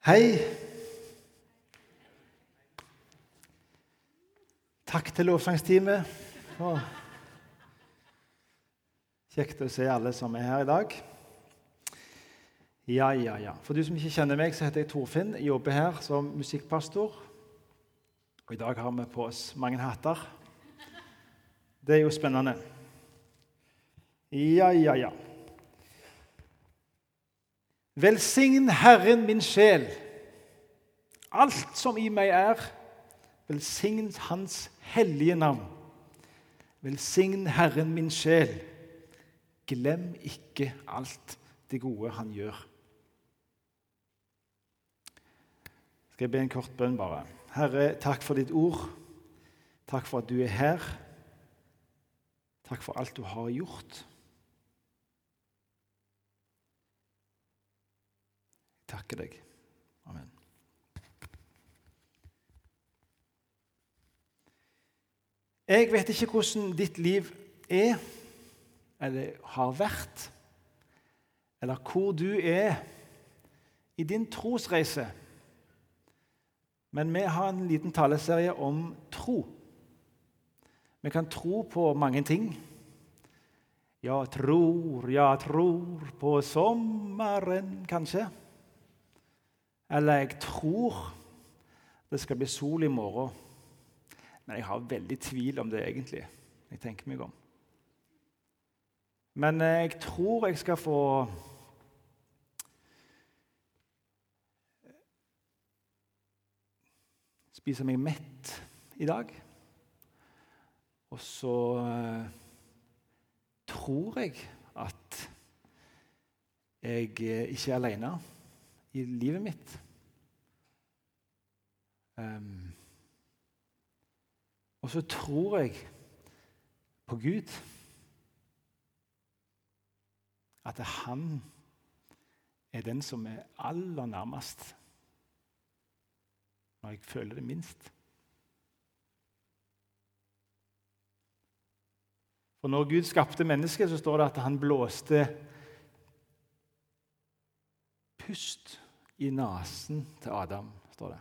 Hei. Takk til lovsangsteamet. Kjekt å se alle som er her i dag. Ja, ja, ja. For du som ikke kjenner meg, så heter jeg Torfinn. Jobber her som musikkpastor. Og I dag har vi på oss mange hatter. Det er jo spennende. Ja, ja, ja. Velsign Herren min sjel. Alt som i meg er, velsign Hans hellige navn. Velsign Herren min sjel. Glem ikke alt det gode han gjør. Skal jeg be en kort bønn, bare? Herre, takk for ditt ord. Takk for at du er her. Takk for alt du har gjort. Takker deg. Amen. Jeg vet ikke hvordan ditt liv er eller har vært, eller hvor du er i din trosreise. Men vi har en liten taleserie om tro. Vi kan tro på mange ting. Jeg tror, jeg tror på sommeren, kanskje. Eller jeg tror det skal bli sol i morgen. Men jeg har veldig tvil om det egentlig. Jeg tenker meg om. Men eh, jeg tror jeg skal få spise meg mett i dag. Og så eh, tror jeg at jeg eh, ikke er alene i livet mitt. Um, og så tror jeg på Gud. At han er den som er aller nærmest når jeg føler det minst. For når Gud skapte mennesket, så står det at han blåste pust i nesen til Adam. står det.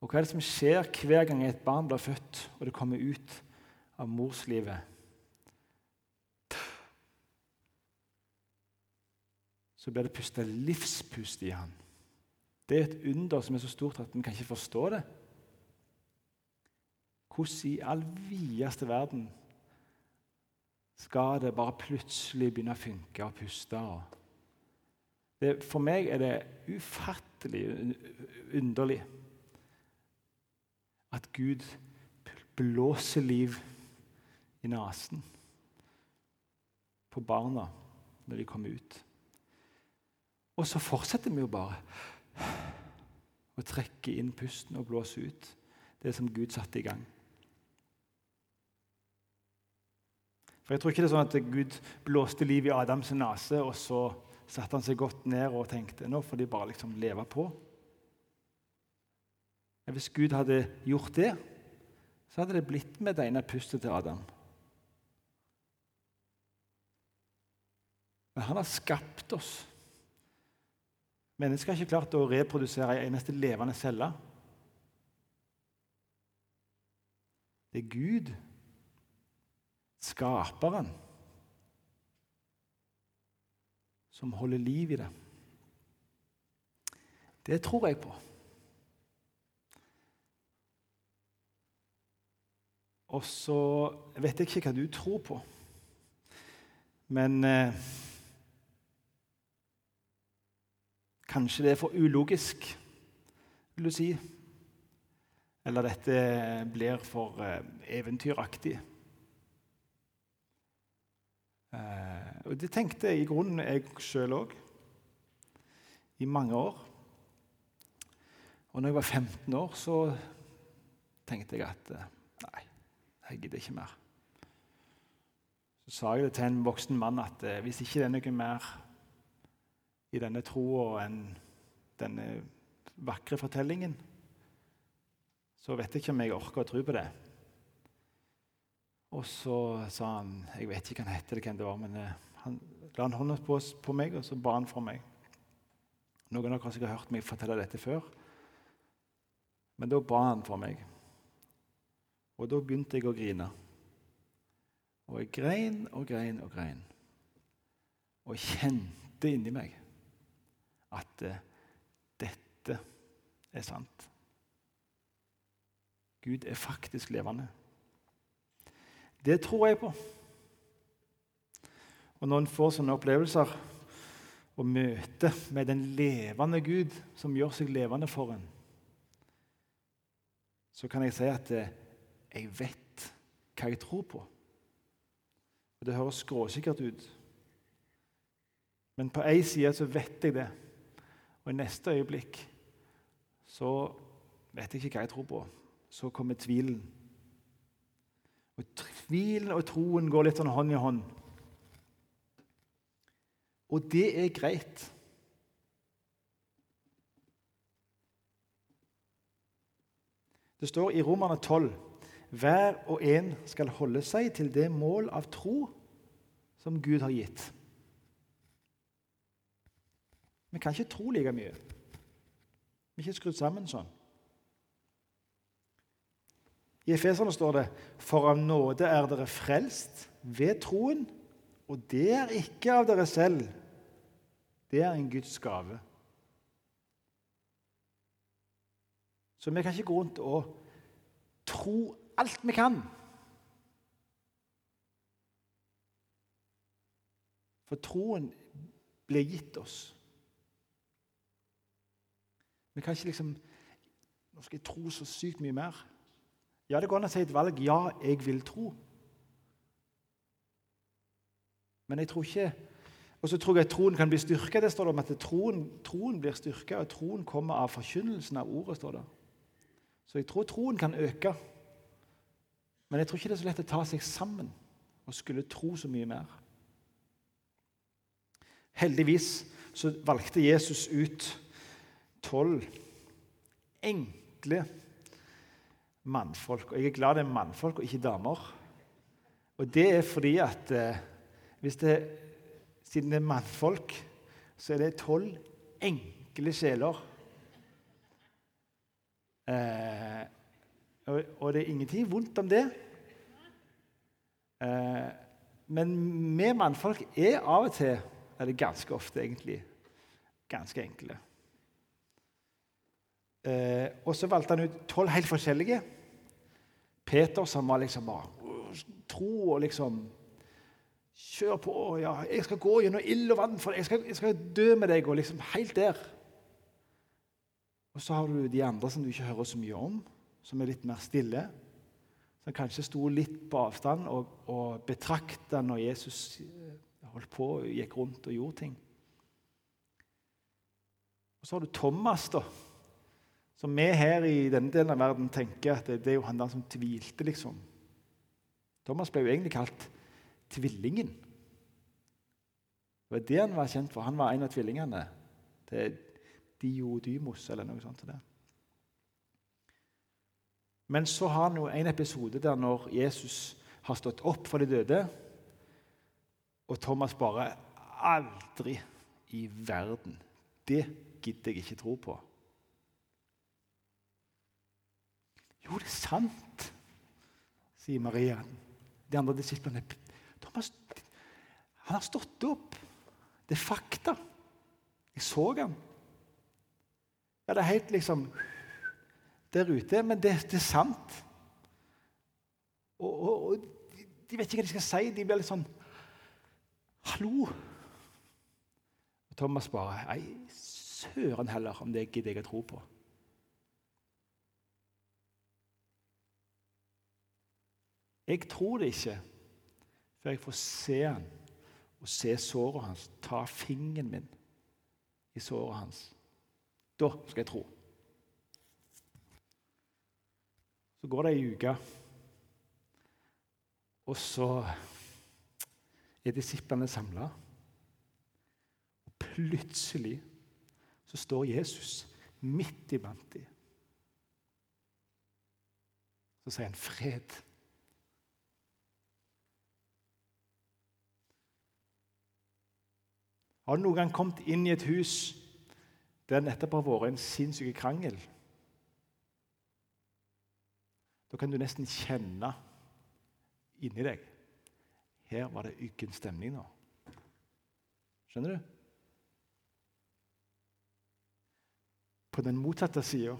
Og Hva er det som skjer hver gang et barn blir født og det kommer ut av morslivet? Så blir det pusta livspust i han. Det er et under som er så stort at vi kan ikke forstå det. Hvordan i all videste verden skal det bare plutselig begynne å funke og puste? Det, for meg er det ufattelig underlig at Gud blåser liv i nesen på barna når de kommer ut. Og så fortsetter vi jo bare å trekke inn pusten og blåse ut det som Gud satte i gang. For Jeg tror ikke det er sånn at Gud blåste liv i Adams nese, og så satte han seg godt ned og tenkte nå får de bare liksom leve på. Hvis Gud hadde gjort det, så hadde det blitt med det ene pustet til Adam. Men han har skapt oss. Mennesket har ikke klart å reprodusere en eneste levende celle. Det er Gud, skaperen, som holder liv i det. Det tror jeg på. Og så vet jeg ikke hva du tror på, men eh, Kanskje det er for ulogisk, vil du si. Eller dette blir for eh, eventyraktig. Eh, og Det tenkte jeg i grunnen jeg sjøl òg, i mange år. Og når jeg var 15 år, så tenkte jeg at eh, nei, jeg gidder ikke mer. Så sa jeg det til en voksen mann at eh, hvis ikke det er noe mer i denne troa enn denne vakre fortellingen, så vet jeg ikke om jeg orker å tro på det. Og så sa han Jeg vet ikke hva han heter, hvem det var, men eh, han la en hånd på, på meg, og så ba han for meg. Noen av dere har sikkert hørt meg fortelle dette før. Men da ba han for meg. Og da begynte jeg å grine. Og jeg grein og grein og grein. Og kjente inni meg at uh, dette er sant. Gud er faktisk levende. Det tror jeg på. Og når en får sånne opplevelser og møter med den levende Gud som gjør seg levende for en, så kan jeg si at eh, jeg vet hva jeg tror på. Og Det høres skråsikkert ut. Men på én side så vet jeg det, og i neste øyeblikk så vet jeg ikke hva jeg tror på. Så kommer tvilen. Og Tvilen og troen går litt sånn hånd i hånd. Og det er greit. Det står i Romerne 12 hver og en skal holde seg til det mål av tro som Gud har gitt. Vi kan ikke tro like mye. Vi er ikke skrudd sammen sånn. I Efeserne står det For av nåde er dere frelst ved troen, og det er ikke av dere selv. Det er en Guds gave. Så vi kan ikke gå rundt og tro alt vi kan. For troen ble gitt oss. Vi kan ikke liksom Nå skal jeg tro så sykt mye mer. Ja, det går an å si et valg. Ja, jeg vil tro. Men jeg tror ikke Og så tror jeg at troen kan bli styrka. Det står det om at troen, troen blir styrka, og troen kommer av forkynnelsen av ordet. står det. Så jeg tror troen kan øke. Men jeg tror ikke det er så lett å ta seg sammen og skulle tro så mye mer. Heldigvis så valgte Jesus ut tolv enkle mannfolk. Og jeg er glad det er mannfolk og ikke damer. Og det er fordi at eh, hvis det, siden det er mannfolk, så er det tolv enkle sjeler. Eh, og, og, det er ingenting vondt om det. Eh, men vi mannfolk er av og til, eller ganske ofte egentlig, ganske enkle. Eh, og så valgte han ut tolv helt forskjellige. Peter som var liksom bare tro og liksom Kjør på. ja, 'Jeg skal gå gjennom ild og vann for deg. Jeg skal, jeg skal dø med deg.' og liksom Helt der. Og så har du de andre som du ikke hører så mye om, som er litt mer stille. Som kanskje sto litt på avstand og, og betrakta når Jesus eh, holdt på og gikk rundt og gjorde ting. Og så har du Thomas, da, som vi her i denne delen av verden tenker at det, det er jo han der som tvilte, liksom. Thomas ble jo egentlig kalt tvillingen. Det var det han var kjent for. Han var en av tvillingene til Diodymos eller noe sånt. Det. Men så har han jo en episode der når Jesus har stått opp for de døde, og Thomas bare Aldri i verden! Det gidder jeg ikke tro på. Jo, det er sant, sier Maria. De andre disiplene. Thomas, han har stått opp. Det er fakta. Jeg så ham. Ja, det er helt liksom der ute, men det, det er sant. Og, og, og, de vet ikke hva de skal si. De blir litt sånn Hallo! Og Thomas bare Nei, søren heller om det gidder jeg å tro på. Jeg tror det ikke før jeg får se han og se såret hans, ta fingeren min i såret hans. Da skal jeg tro. Så går det ei uke, og så er disiplene samla. Og plutselig så står Jesus midt iblant dem. Så sier han 'fred'. Har du noen gang kommet inn i et hus der det nettopp har vært en sinnssyk krangel Da kan du nesten kjenne inni deg Her var det yggen stemning nå. Skjønner du? På den motsatte sida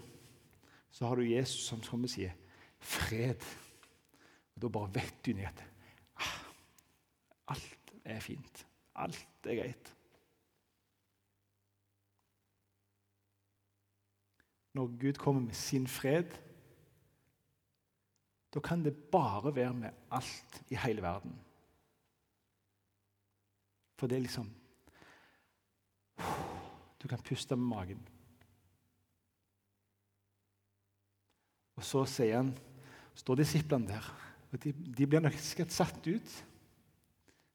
har du Jesus som kommer og sier fred. Og Da bare vet du at ah, alt er fint. Alt er greit. Når Gud kommer med sin fred, da kan det bare være med alt i hele verden. For det er liksom Du kan puste med magen. Og så sier han, står disiplene der, og de, de blir nok sikkert satt ut.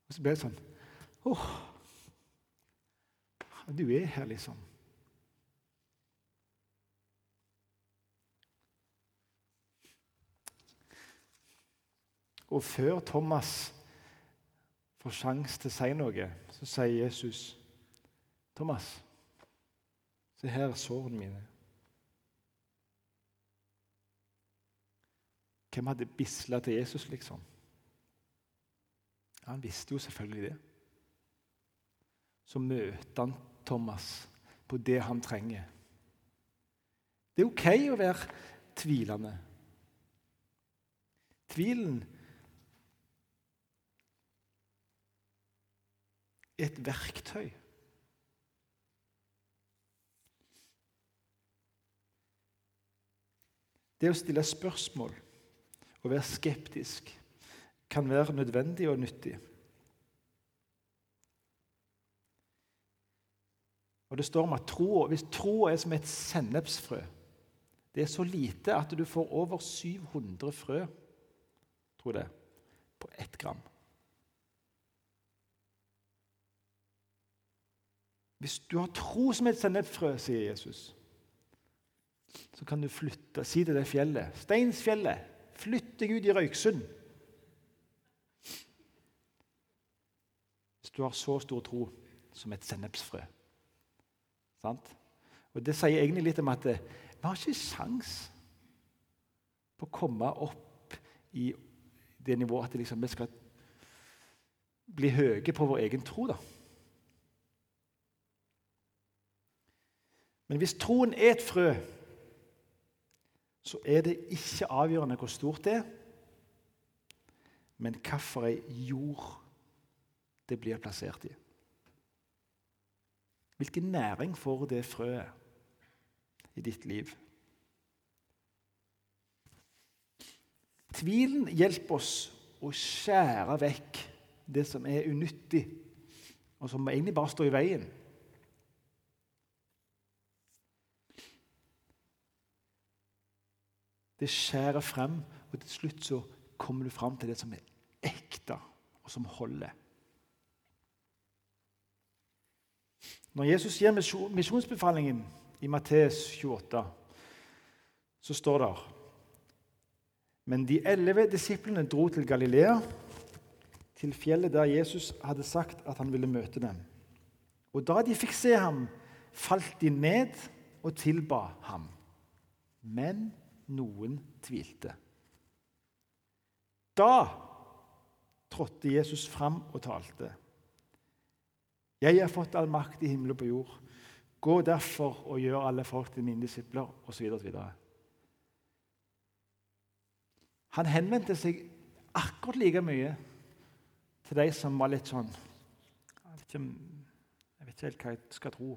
Og så blir det sånn Åh, du er her, liksom. Og før Thomas får sjanse til å si noe, så sier Jesus, 'Thomas, se her er sårene mine.' Hvem hadde bisla til Jesus, liksom? Han visste jo selvfølgelig det. Så møter han Thomas på det han trenger. Det er OK å være tvilende. Tvilen et verktøy. Det å stille spørsmål og være skeptisk kan være nødvendig og nyttig. Og det står om at tro, Hvis troa er som et sennepsfrø Det er så lite at du får over 700 frø tror jeg, på ett gram. Hvis du har tro som et sennepsfrø, sier Jesus, så kan du flytte, si til det fjellet Steinsfjellet, Flytt deg ut i Røyksund. Hvis du har så stor tro som et sennepsfrø. Sant? Og Det sier egentlig litt om at vi har ikke sjans på å komme opp i det nivået at liksom, vi skal bli høye på vår egen tro. da. Men hvis troen er et frø så er det ikke avgjørende hvor stort det er, men hvilken jord det blir plassert i. Hvilken næring får det frøet i ditt liv? Tvilen hjelper oss å skjære vekk det som er unyttig, og som egentlig bare står i veien. Det skjærer frem, og til slutt så kommer du frem til det som er ekte, og som holder. Når Jesus gir misjonsbefalingen i Matteus 28, så står det Men de elleve disiplene dro til Galilea, til fjellet der Jesus hadde sagt at han ville møte dem. Og da de fikk se ham, falt de ned og tilba ham. Men noen tvilte. Da trådte Jesus fram og talte. Jeg har fått all makt i himmel og på jord. Gå derfor og gjør alle folk til mine disipler, osv. Han henvendte seg akkurat like mye til de som var litt sånn Jeg vet ikke, jeg vet ikke helt hva jeg skal tro.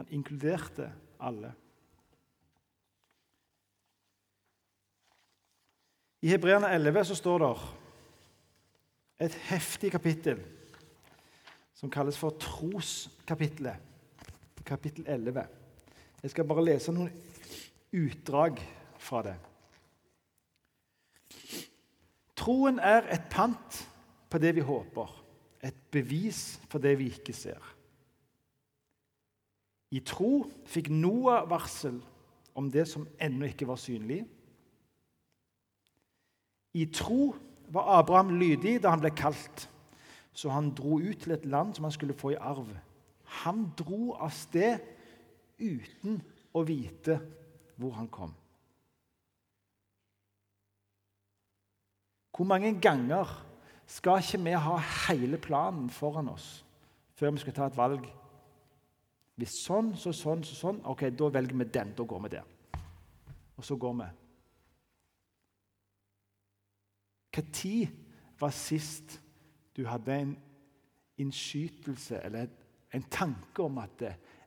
Han inkluderte alle. I Hebreerne 11 så står det et heftig kapittel som kalles for troskapitlet. Kapittel 11. Jeg skal bare lese noen utdrag fra det. Troen er et pant på det vi håper, et bevis for det vi ikke ser. I tro fikk Noah varsel om det som ennå ikke var synlig. I tro var Abraham lydig da han ble kalt, så han dro ut til et land som han skulle få i arv. Han dro av sted uten å vite hvor han kom. Hvor mange ganger skal ikke vi ha hele planen foran oss før vi skal ta et valg? Hvis sånn, så sånn, så sånn. Ok, da velger vi den. Da går vi der. Og så går vi. Når var sist du hadde en innskytelse eller en tanke om at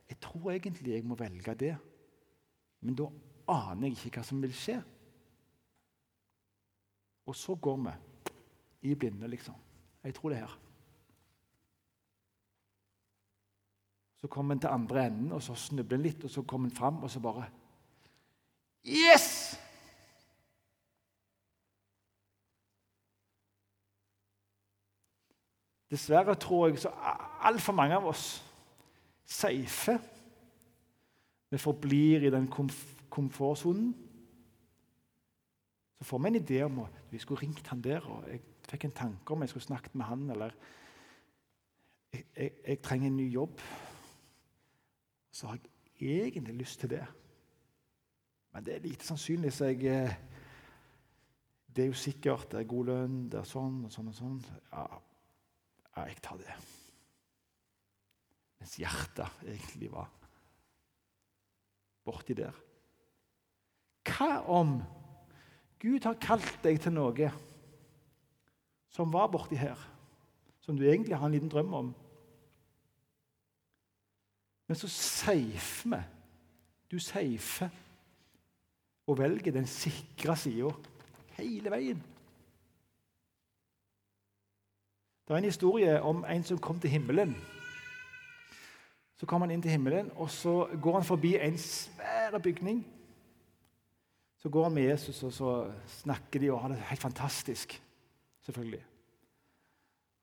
jeg tror egentlig jeg må velge det, men da aner jeg ikke hva som vil skje? Og så går vi i blinde, liksom. Jeg tror det er her. Så kommer en til andre enden, og så snubler en litt, og så kommer en fram, og så bare Yes! Dessverre tror jeg så altfor mange av oss safer. Vi forblir i den komf komfortsonen. Så får vi en idé om at vi skulle ringt han der, og jeg fikk en tanke om jeg skulle snakket med han, eller jeg, jeg, jeg trenger en ny jobb. Så har jeg egentlig lyst til det. Men det er lite sannsynlig, så jeg eh, Det er jo sikkert det er god lønn, det er sånn og sånn og sånn. Ja, ja jeg tar det. Mens hjertet egentlig var borti der. Hva om Gud har kalt deg til noe som var borti her, som du egentlig har en liten drøm om? Men så safer vi. Du safer og velger den sikre sida hele veien. Det er en historie om en som kom til himmelen. Så kom han inn til himmelen, og så går han forbi en svær bygning. Så går han med Jesus, og så snakker de og har det helt fantastisk. Selvfølgelig.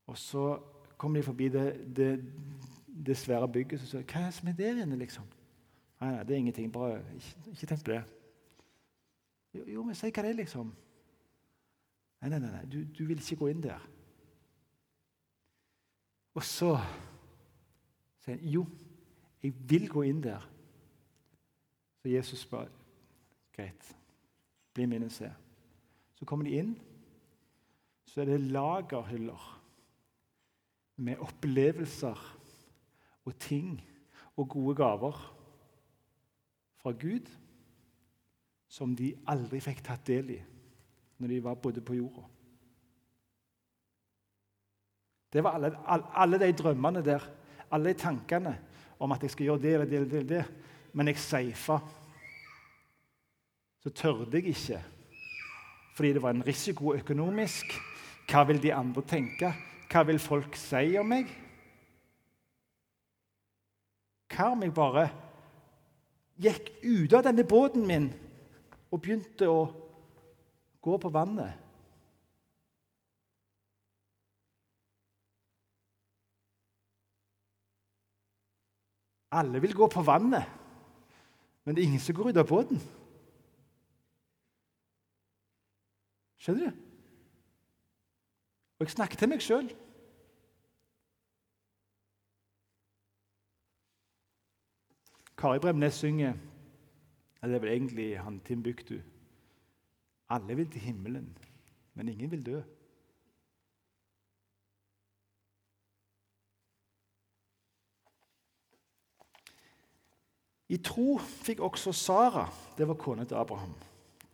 Og så kommer de forbi det, det, det svære bygget, og så sier hva er det som er der inne, liksom? Nei, nei, det er ingenting. Bare ikke, ikke tenk på det. Jo, jo, men si hva det er, liksom. Nei, nei, nei, du, du vil ikke gå inn der. Og så sier han jo, jeg vil gå inn der. Så Jesus bare Greit, bli med inn og se. Så kommer de inn. Så er det lagerhyller med opplevelser og ting og gode gaver fra Gud som de aldri fikk tatt del i når de var bodde på jorda. Det var alle, alle, de drømmene der, alle de tankene om at jeg skal gjøre det eller det. eller det. Men jeg safa. Så tørde jeg ikke, fordi det var en risiko økonomisk. Hva vil de andre tenke? Hva vil folk si om meg? Hva om jeg bare gikk ut av denne båten min og begynte å gå på vannet. Alle vil gå på vannet, men det er ingen som går ut av båten. Skjønner du? Og jeg snakker til meg sjøl. Kari Bremnes synger det er vel egentlig han Timbuktu. Alle vil til himmelen, men ingen vil dø. I tro fikk også Sara, det var kona til Abraham,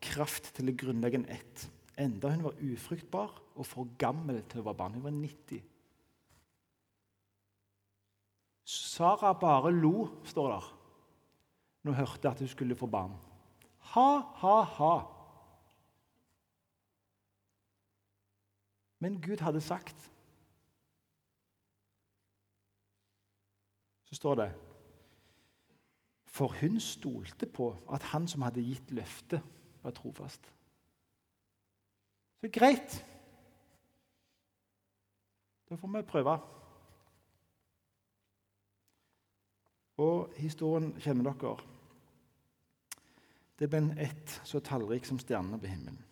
kraft til å grunnlegge en ett, enda hun var ufruktbar og for gammel til å være barn. Hun var 90. Sara bare lo, står der når hun hørte at hun skulle få barn. Ha, ha, ha. Men Gud hadde sagt Så står det For hun stolte på at han som hadde gitt løftet, var trofast. Så greit. Da får vi prøve. Og historien kjenner dere. Det ble ett så tallrik som stjernene på himmelen.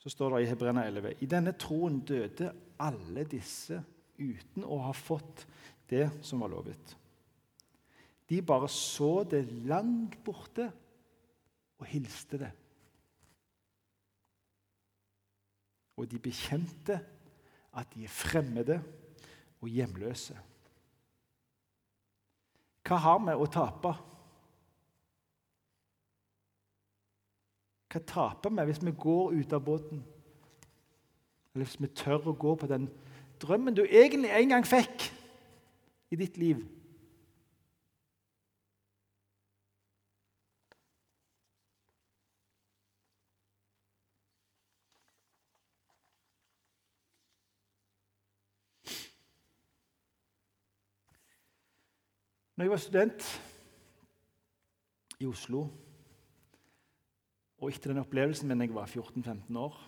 Så står det i Hebreerne 11.: I denne troen døde alle disse uten å ha fått det som var lovet. De bare så det langt borte og hilste det. Og de bekjente at de er fremmede og hjemløse. Hva har vi å tape? Hva taper vi hvis vi går ut av båten? Eller hvis vi tør å gå på den drømmen du egentlig en gang fikk i ditt liv? Når jeg var student i Oslo, og etter den opplevelsen min da jeg var 14-15 år,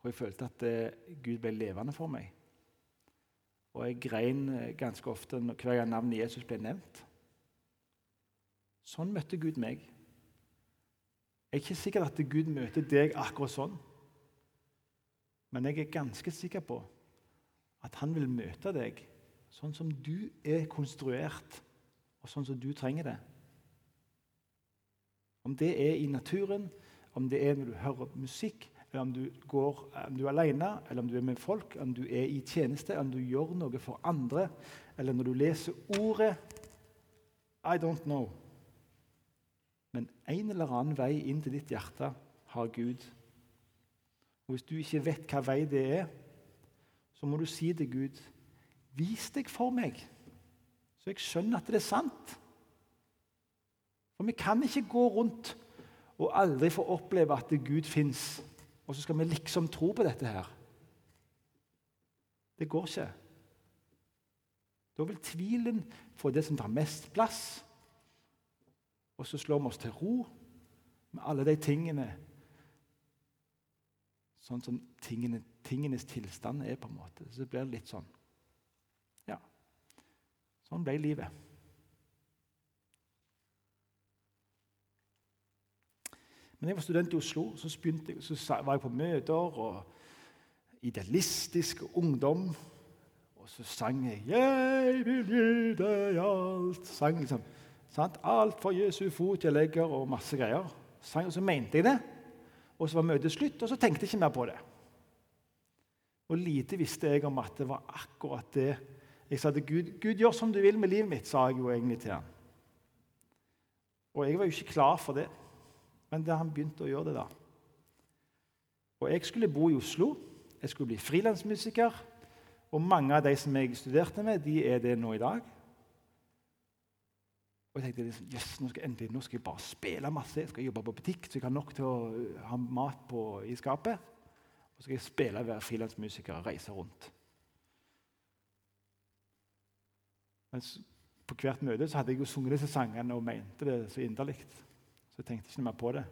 hvor jeg følte at eh, Gud ble levende for meg Og jeg grein eh, ganske ofte hver gang navnet Jesus ble nevnt. Sånn møtte Gud meg. Jeg er ikke sikker at Gud møter deg akkurat sånn. Men jeg er ganske sikker på at han vil møte deg sånn som du er konstruert og sånn som du trenger det. Om det er i naturen, om det er når du hører musikk, eller om du, går, om du er alene, eller om du er med folk, om du er i tjeneste, om du gjør noe for andre, eller når du leser ordet I don't know. Men en eller annen vei inn til ditt hjerte har Gud. Og Hvis du ikke vet hva vei det er, så må du si til Gud Vis deg for meg. Så jeg skjønner at det er sant. For vi kan ikke gå rundt og aldri få oppleve at Gud fins, og så skal vi liksom tro på dette her. Det går ikke. Da vil tvilen få det som tar mest plass, og så slår vi oss til ro med alle de tingene Sånn som tingene, tingenes tilstand er, på en måte. Så blir det litt sånn. Sånn ble livet. Men jeg var student i Oslo, så, jeg, så var jeg på møter og idealistisk ungdom. Og så sang jeg 'Jeg vil gi deg alt'. Sang liksom, sant? Alt for Jesu fot jeg legger, og masse greier. Sang, og så mente jeg det. Og så var møtet slutt, og så tenkte jeg ikke mer på det. Og lite visste jeg om at det var akkurat det jeg sa til Gud Gud, gjør som du vil med livet mitt, sa jeg jo egentlig til han. Og jeg var jo ikke klar for det, men da han begynte å gjøre det, da. Og jeg skulle bo i Oslo, jeg skulle bli frilansmusiker. Og mange av de som jeg studerte med, de er det nå i dag. Og jeg tenkte liksom, yes, nå skal, nå skal jeg bare spille masse. Jeg skal jobbe på butikk, så jeg har nok til å ha mat på, i skapet. Og så skal jeg spille, og være frilansmusiker og reise rundt. Mens på hvert møte så hadde jeg jo sunget disse sangene og mente det så inderlig. Så jeg tenkte ikke mer på det.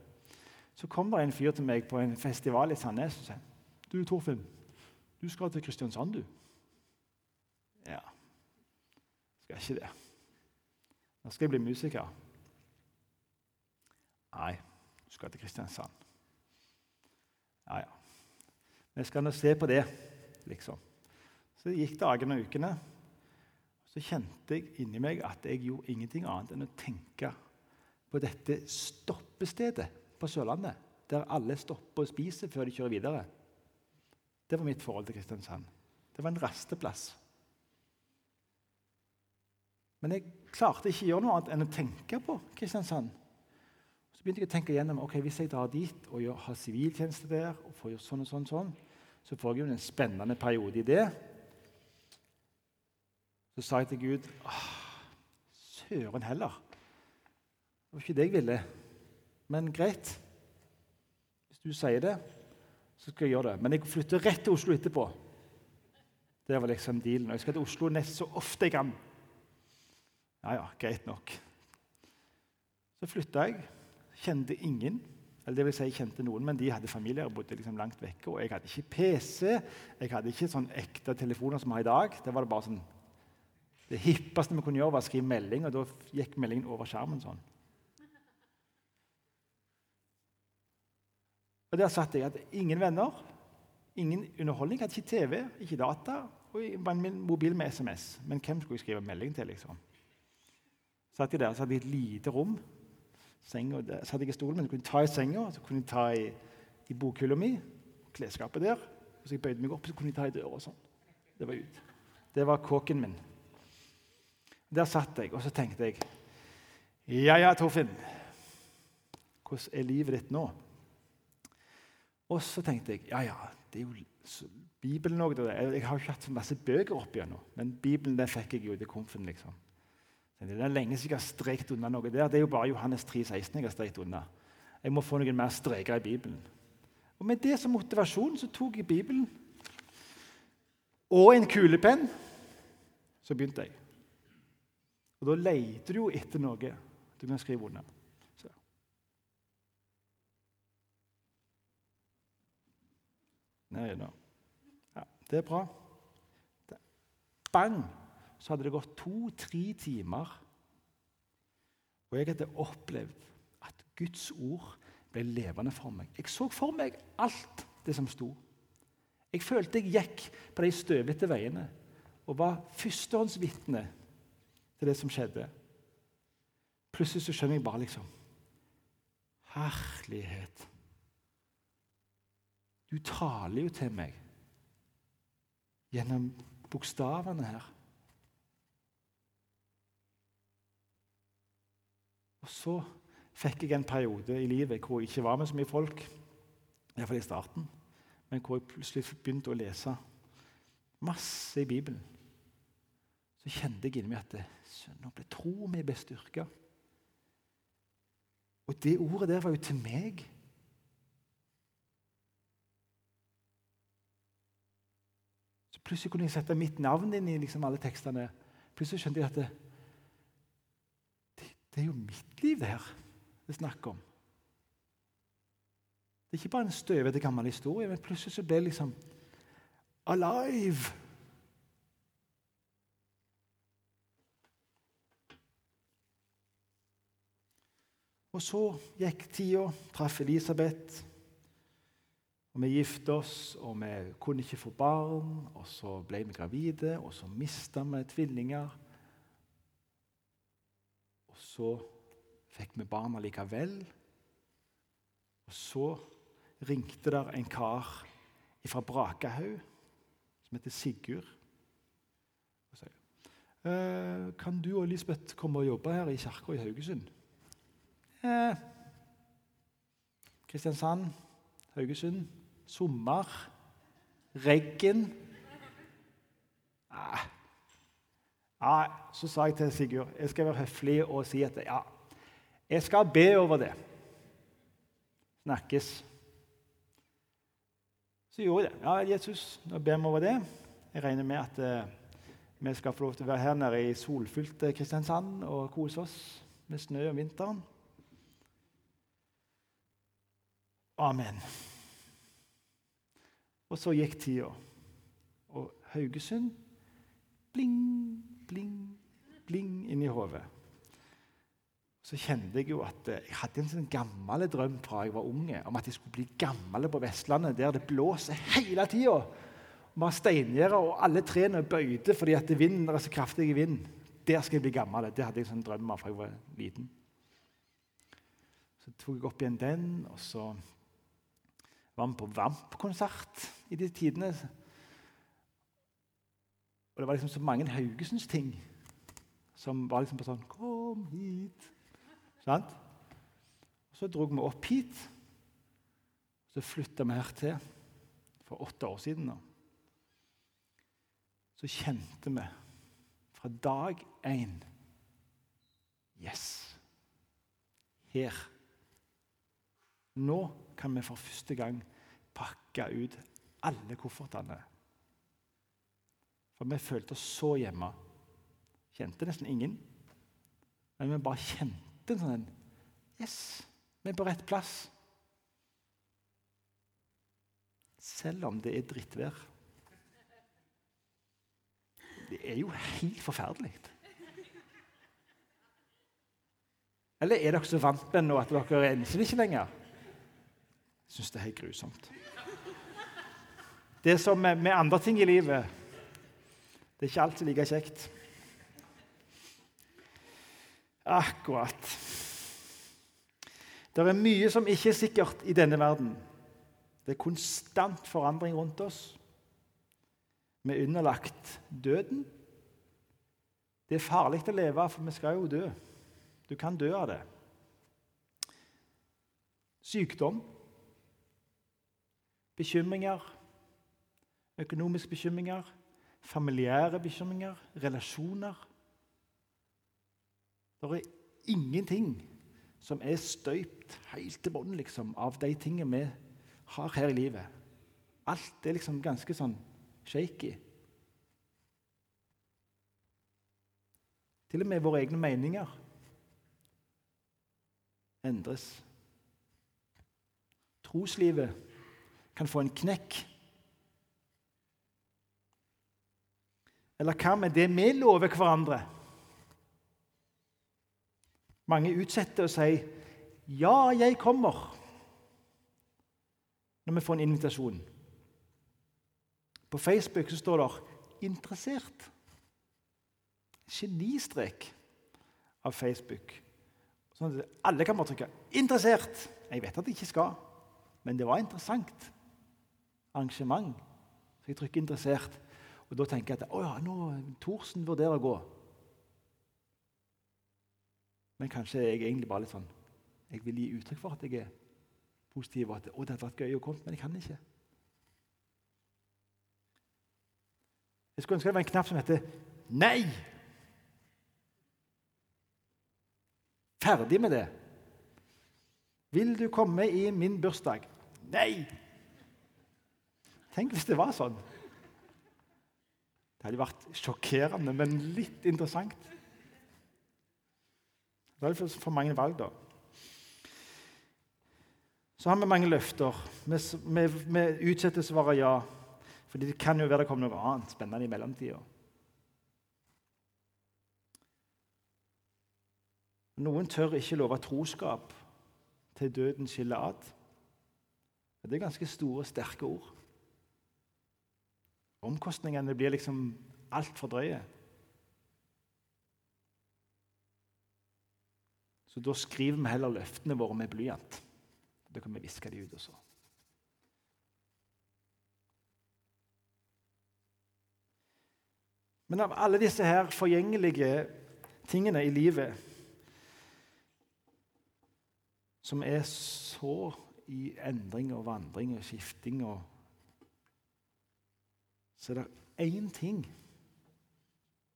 Så kom det en fyr til meg på en festival i Sandnes og sa du Torfinn, du skal til Kristiansand, du. Ja, skal ikke det. Nå skal jeg bli musiker. Nei, du skal til Kristiansand. Ja, ja. Vi skal nå se på det, liksom. Så gikk dagene og ukene så kjente jeg inni meg at jeg gjorde ingenting annet enn å tenke på dette stoppestedet på Sørlandet, der alle stopper og spiser før de kjører videre. Det var mitt forhold til Kristiansand. Det var en rasteplass. Men jeg klarte ikke å gjøre noe annet enn å tenke på Kristiansand. Så begynte jeg å tenke gjennom ok, hvis jeg drar dit og gjør, har siviltjeneste der, og får gjort sånn og sånn, sånn, så får jeg jo en spennende periode i det. Så sa jeg til Gud Søren heller. Det var ikke det jeg ville. Men greit. Hvis du sier det, så skal jeg gjøre det. Men jeg flytter rett til Oslo etterpå. Det var liksom dealen. Og jeg skal til Oslo nest så ofte jeg kan. Ja, ja, greit nok. Så flytta jeg. Kjente ingen. Eller det vil si, jeg kjente noen, men de hadde familier og bodde liksom langt vekke. Og jeg hadde ikke PC. Jeg hadde ikke sånn ekte telefoner som vi har i dag. Det var det bare sånn det hippeste vi kunne gjøre, var å skrive melding, og da gikk meldingen over skjermen sånn. Og Der satt jeg. at ingen venner, ingen underholdning, hadde ikke TV, ikke data. Og min mobil med SMS. Men hvem skulle jeg skrive melding til? liksom? Satt jeg der, så hadde jeg et lite rom. Senga, der satt jeg i stolen, men jeg kunne ta i senga, så kunne jeg ta i, i bokhylla mi. Klesskapet der. Så jeg bøyde meg opp, så kunne jeg ta i døra og sånn. Det var ut. Det var kåken min. Der satt jeg, og så tenkte jeg Ja, ja, Torfinn. Hvordan er livet ditt nå? Og så tenkte jeg ja, ja, det er jo Bibelen òg. Jeg har ikke hatt så masse bøker opp igjennom, men Bibelen den fikk jeg jo til komfen. liksom. Det er lenge siden jeg har strekt unna noe der. Det er jo bare Johannes 3, 16 jeg har strekt unna. Jeg må få noen mer streker i Bibelen. Og Med det som motivasjon så tok jeg Bibelen og en kulepenn. Så begynte jeg. Og Da leter du jo etter noe du kan skrive under. Så. Nei da. Ja, det er bra. Bang! så hadde det gått to-tre timer. Og jeg hadde opplevd at Guds ord ble levende for meg. Jeg så for meg alt det som sto. Jeg følte jeg gikk på de støvete veiene og var førstehåndsvitne til det som skjedde. Plutselig så skjønner jeg bare liksom Herlighet. Du taler jo til meg gjennom bokstavene her. Og så fikk jeg en periode i livet hvor jeg ikke var med så mye folk, iallfall i starten, men hvor jeg plutselig begynte å lese masse i Bibelen. Så kjente jeg inni meg at nå ble troen min bestyrka. Og det ordet der var jo til meg. Så Plutselig kunne jeg sette mitt navn inn i liksom alle tekstene. Plutselig skjønte jeg at det, det er jo mitt liv, det her det er snakk om. Det er ikke bare en støvete gammel historie, men plutselig så ble jeg liksom alive. Og så gikk tida, traff Elisabeth, og vi gifte oss, og vi kunne ikke få barn. Og så ble vi gravide, og så mista vi tvillinger Og så fikk vi barna likevel. Og så ringte der en kar fra Brakahaug som heter Sigurd. Og sa, eh, Kan du og Elisabeth komme og jobbe her i kirka i Haugesund? Eh, Kristiansand, Haugesund, sommer, regn. Ah, ja, Så sa jeg til Sigurd jeg skal være høflig og si at ja, jeg skal be over det. Snakkes. Så gjorde jeg det. Ja, Jesus, nå ber vi over det. Jeg regner med at eh, vi skal få lov til å være her nede i solfylte Kristiansand og kose oss med snø om vinteren. Amen. Og så gikk tida, og Haugesund bling bling, bling inni hodet. Så kjente jeg jo at eh, jeg hadde en sånn gammel drøm fra jeg var unge, om at jeg skulle bli gammel på Vestlandet, der det blåser hele tida. Vi har steingjerder, og alle trærne bøyde fordi at vinden er så kraftig i vind. Der skal jeg bli gammel. Det hadde jeg en sånn drøm av fra jeg var liten. Så tok jeg opp igjen den, og så var med på Vamp-konsert i de tidene. Og det var liksom så mange Haugesunds-ting som var liksom på sånn Kom hit. Sant? Og Så dro vi opp hit. Så flytta vi her til for åtte år siden. nå. Så kjente vi fra dag én Yes! Her. Nå kan vi for første gang pakke ut alle koffertene for vi følte oss så hjemme. Kjente nesten ingen. Men vi bare kjente en sånn Yes, vi er på rett plass. Selv om det er drittvær. Det er jo helt forferdelig. Eller er dere så vant med nå at dere enser det ikke lenger? Syns det er helt grusomt. Det er som med andre ting i livet Det er ikke alltid like kjekt. Akkurat. Det er mye som ikke er sikkert i denne verden. Det er konstant forandring rundt oss. Vi er underlagt døden. Det er farlig å leve, for vi skal jo dø. Du kan dø av det. Sykdom, bekymringer, økonomiske bekymringer, familiære bekymringer, relasjoner. Det er ingenting som er støypt helt til bunnen liksom, av de tingene vi har her i livet. Alt er liksom ganske sånn shaky. Til og med våre egne meninger endres. Troslivet kan få en knekk. Eller hva med det vi lover hverandre? Mange utsetter å si 'Ja, jeg kommer' når vi får en invitasjon. På Facebook så står det 'interessert'. Genistrek av Facebook. Sånn at alle kan bare trykke 'interessert'. Jeg vet at jeg ikke skal, men det var interessant arrangement. Så jeg trykker 'interessert'. Og Da tenker jeg at å ja, nå Thorsen vurderer å gå. Men kanskje jeg egentlig bare litt sånn Jeg vil gi uttrykk for at jeg er positiv, og at å, det hadde vært gøy å komme, men jeg kan ikke. Jeg skulle ønske det var en knapp som heter 'Nei'. Ferdig med det. Vil du komme i min bursdag? Nei! Tenk hvis det var sånn. Det hadde vært sjokkerende, men litt interessant. Da er for mange valg, da. Så har vi mange løfter. Vi, vi, utsetter svaret ja. For det kan jo være det kommer noe annet spennende i mellomtida. Noen tør ikke love troskap til døden skiller ad. Det er ganske store, sterke ord. Omkostningene blir liksom altfor drøye. Så da skriver vi heller løftene våre med blyant. Da kan vi viske de ut også. Men av alle disse her forgjengelige tingene i livet som er så i endring og vandring og skifting og Så er det én ting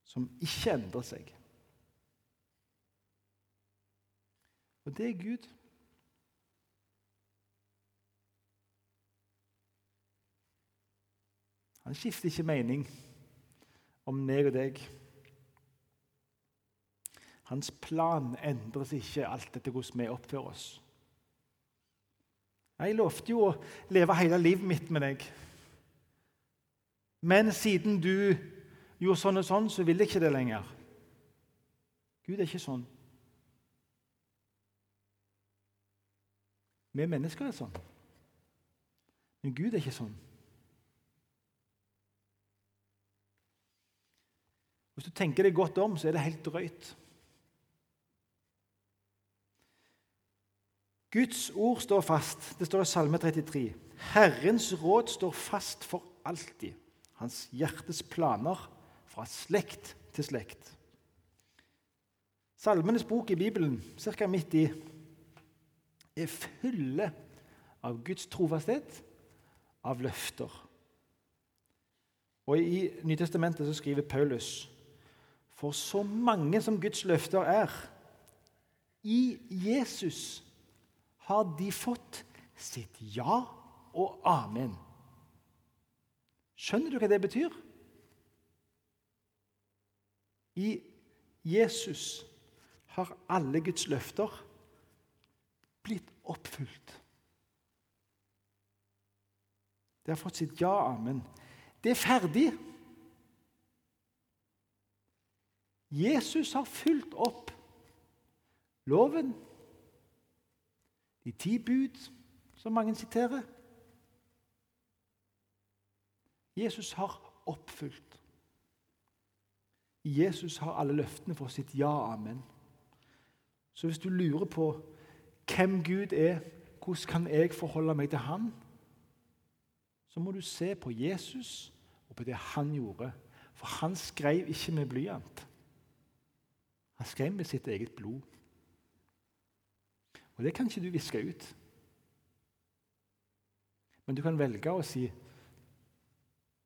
som ikke endrer seg. Og det er Gud. Han skifter ikke mening om meg og deg. Hans plan endres ikke alt etter hvordan vi oppfører oss. Jeg lovte jo å leve hele livet mitt med deg. Men siden du gjorde sånn og sånn, så vil jeg ikke det lenger. Gud er ikke sånn. Vi mennesker er sånn. Men Gud er ikke sånn. Hvis du tenker deg godt om, så er det helt drøyt. Guds ord står fast. Det står i Salme 33. Herrens råd står fast for alltid. Hans hjertes planer fra slekt til slekt. Salmenes bok i Bibelen, ca. midt i, er fulle av Guds trofasthet, av løfter. Og I Nytestamentet så skriver Paulus for så mange som Guds løfter er, i Jesus har de fått sitt ja og amen. Skjønner du hva det betyr? I Jesus har alle Guds løfter blitt oppfylt. Det har fått sitt ja, amen. Det er ferdig. Jesus har fulgt opp loven, de ti bud, som mange siterer. Jesus har oppfylt. Jesus har alle løftene for sitt ja amen. Så hvis du lurer på hvem Gud er, hvordan kan jeg forholde meg til Han, så må du se på Jesus og på det han gjorde. For han skrev ikke med blyant. Han skrev med sitt eget blod. Og det kan ikke du viske ut. Men du kan velge å si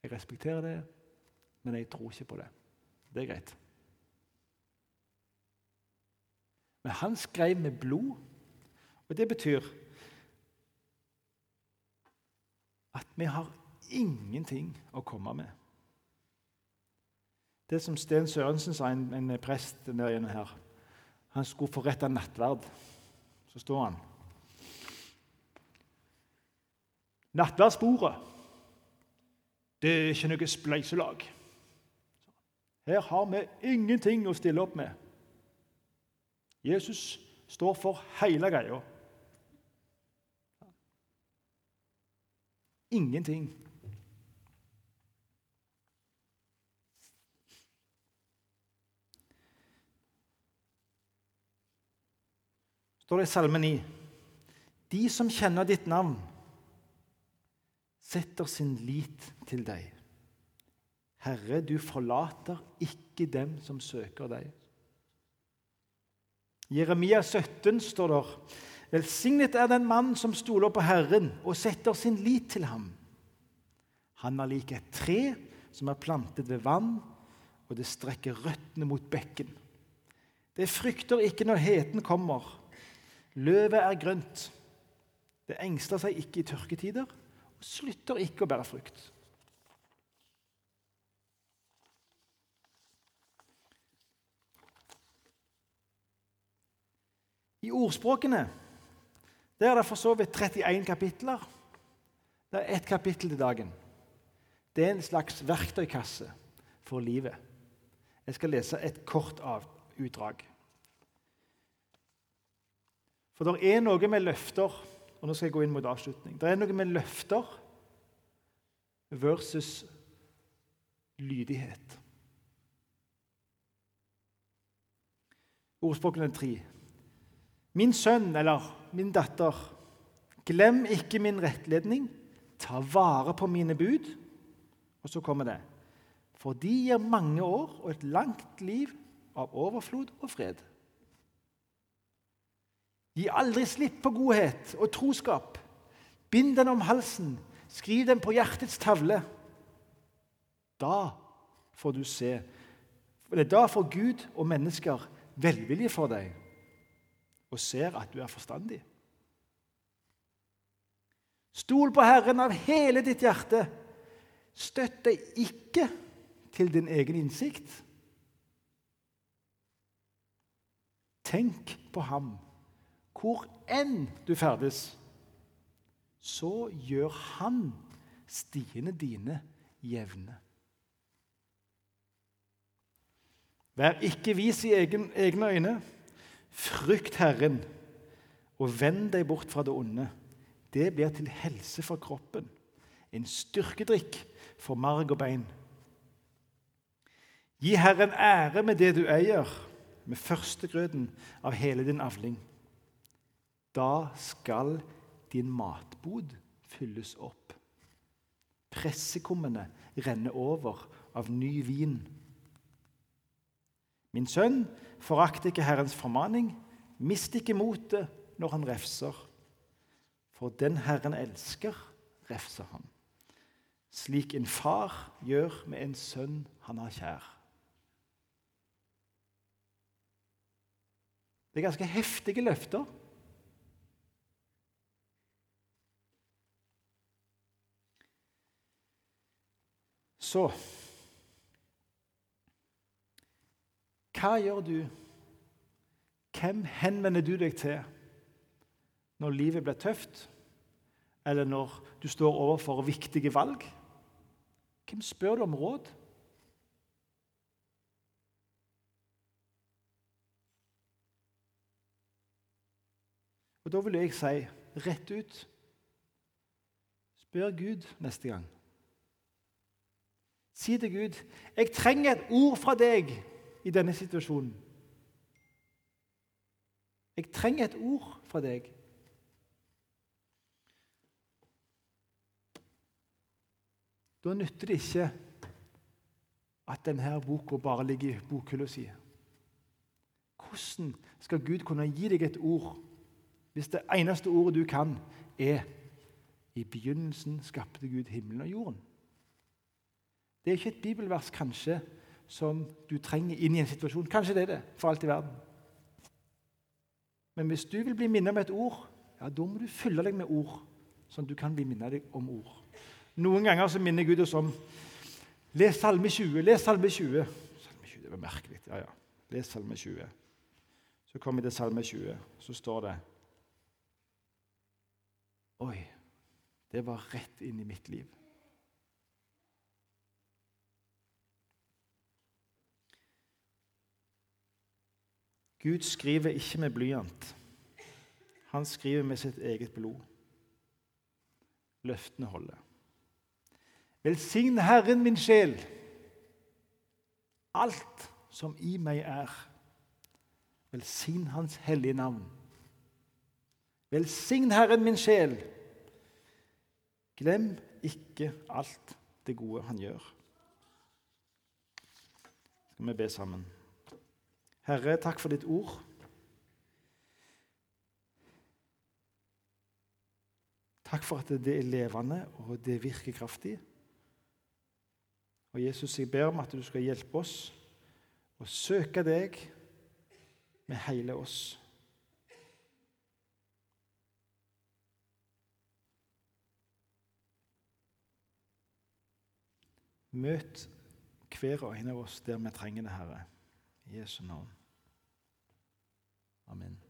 jeg respekterer det, men jeg tror ikke på det. Det er greit. Men han skrev med blod, og det betyr at vi har ingenting å komme med. Det som Sten Sørensen sa, en, en prest der inne her Han skulle forrette nattverd. Så står han Nattverdsbordet, det er ikke noe spleiselag. Her har vi ingenting å stille opp med. Jesus står for hele greia. Ingenting. står det i Salme 9. De som kjenner ditt navn, setter sin lit til deg. Herre, du forlater ikke dem som søker deg. Jeremia 17 står der Velsignet er den mann som stoler på Herren og setter sin lit til ham. Han er lik et tre som er plantet ved vann, og det strekker røttene mot bekken. Det frykter ikke når heten kommer. Løvet er grønt. Det engster seg ikke i tørketider slutter ikke å bære frukt. I ordspråkene der er det for så vidt 31 kapitler. Det er ett kapittel til dagen. Det er en slags verktøykasse for livet. Jeg skal lese et kort utdrag. For det er noe med løfter og nå skal jeg gå inn mot avslutning. Det er noe med løfter versus lydighet. Ordspråkene tre. Min sønn eller min datter, glem ikke min rettledning. Ta vare på mine bud. Og så kommer det. For de gir mange år og et langt liv av overflod og fred. Gi aldri slipp på godhet og troskap. Bind den om halsen, skriv den på hjertets tavle. Da får du se eller Da får Gud og mennesker velvilje for deg og ser at du er forstandig. Stol på Herren av hele ditt hjerte. Støtt deg ikke til din egen innsikt. Tenk på ham hvor enn du ferdes, så gjør han stiene dine jevne. Vær ikke vis i egen, egne øyne. Frykt Herren, og vend deg bort fra det onde. Det blir til helse for kroppen, en styrkedrikk for marg og bein. Gi Herren ære med det du eier, med førstegrøden av hele din avling. Da skal din matbod fylles opp. Pressekummene renner over av ny vin. Min sønn, forakt ikke Herrens formaning. Mist ikke motet når han refser. For den Herren elsker, refser han. Slik en far gjør med en sønn han har kjær. Det er ganske heftige løfter. Så Hva gjør du? Hvem henvender du deg til når livet blir tøft, eller når du står overfor viktige valg? Hvem spør du om råd? Og Da vil jeg si rett ut Spør Gud neste gang. Si til Gud jeg trenger et ord fra deg i denne situasjonen. Jeg trenger et ord fra deg. Da nytter det ikke at denne boka bare ligger i bokhylla si. Hvordan skal Gud kunne gi deg et ord hvis det eneste ordet du kan, er i begynnelsen skapte Gud himmelen og jorden? Det er ikke et bibelvers kanskje som du trenger inn i en situasjon. Kanskje det er det for alt i verden. Men hvis du vil bli minnet om et ord, ja, da må du fylle deg med ord, sånn at du kan bli minnet om ord. Noen ganger så minner Gud oss om Les Salme 20. Les Salme 20. Salme 20, Det var merkelig. Ja, ja. Les Salme 20. Så kommer vi til Salme 20. Så står det Oi, det var rett inn i mitt liv. Gud skriver ikke med blyant. Han skriver med sitt eget blod. Løftene holder. Velsign Herren min sjel, alt som i meg er. Velsign Hans hellige navn. Velsign Herren min sjel. Glem ikke alt det gode han gjør. Skal vi be sammen? Herre, takk for ditt ord. Takk for at det er levende og det virker kraftig. Og Jesus, jeg ber om at du skal hjelpe oss å søke deg med hele oss. Møt hver og en av oss der vi trenger det, Herre. I Jesu navn. Amen.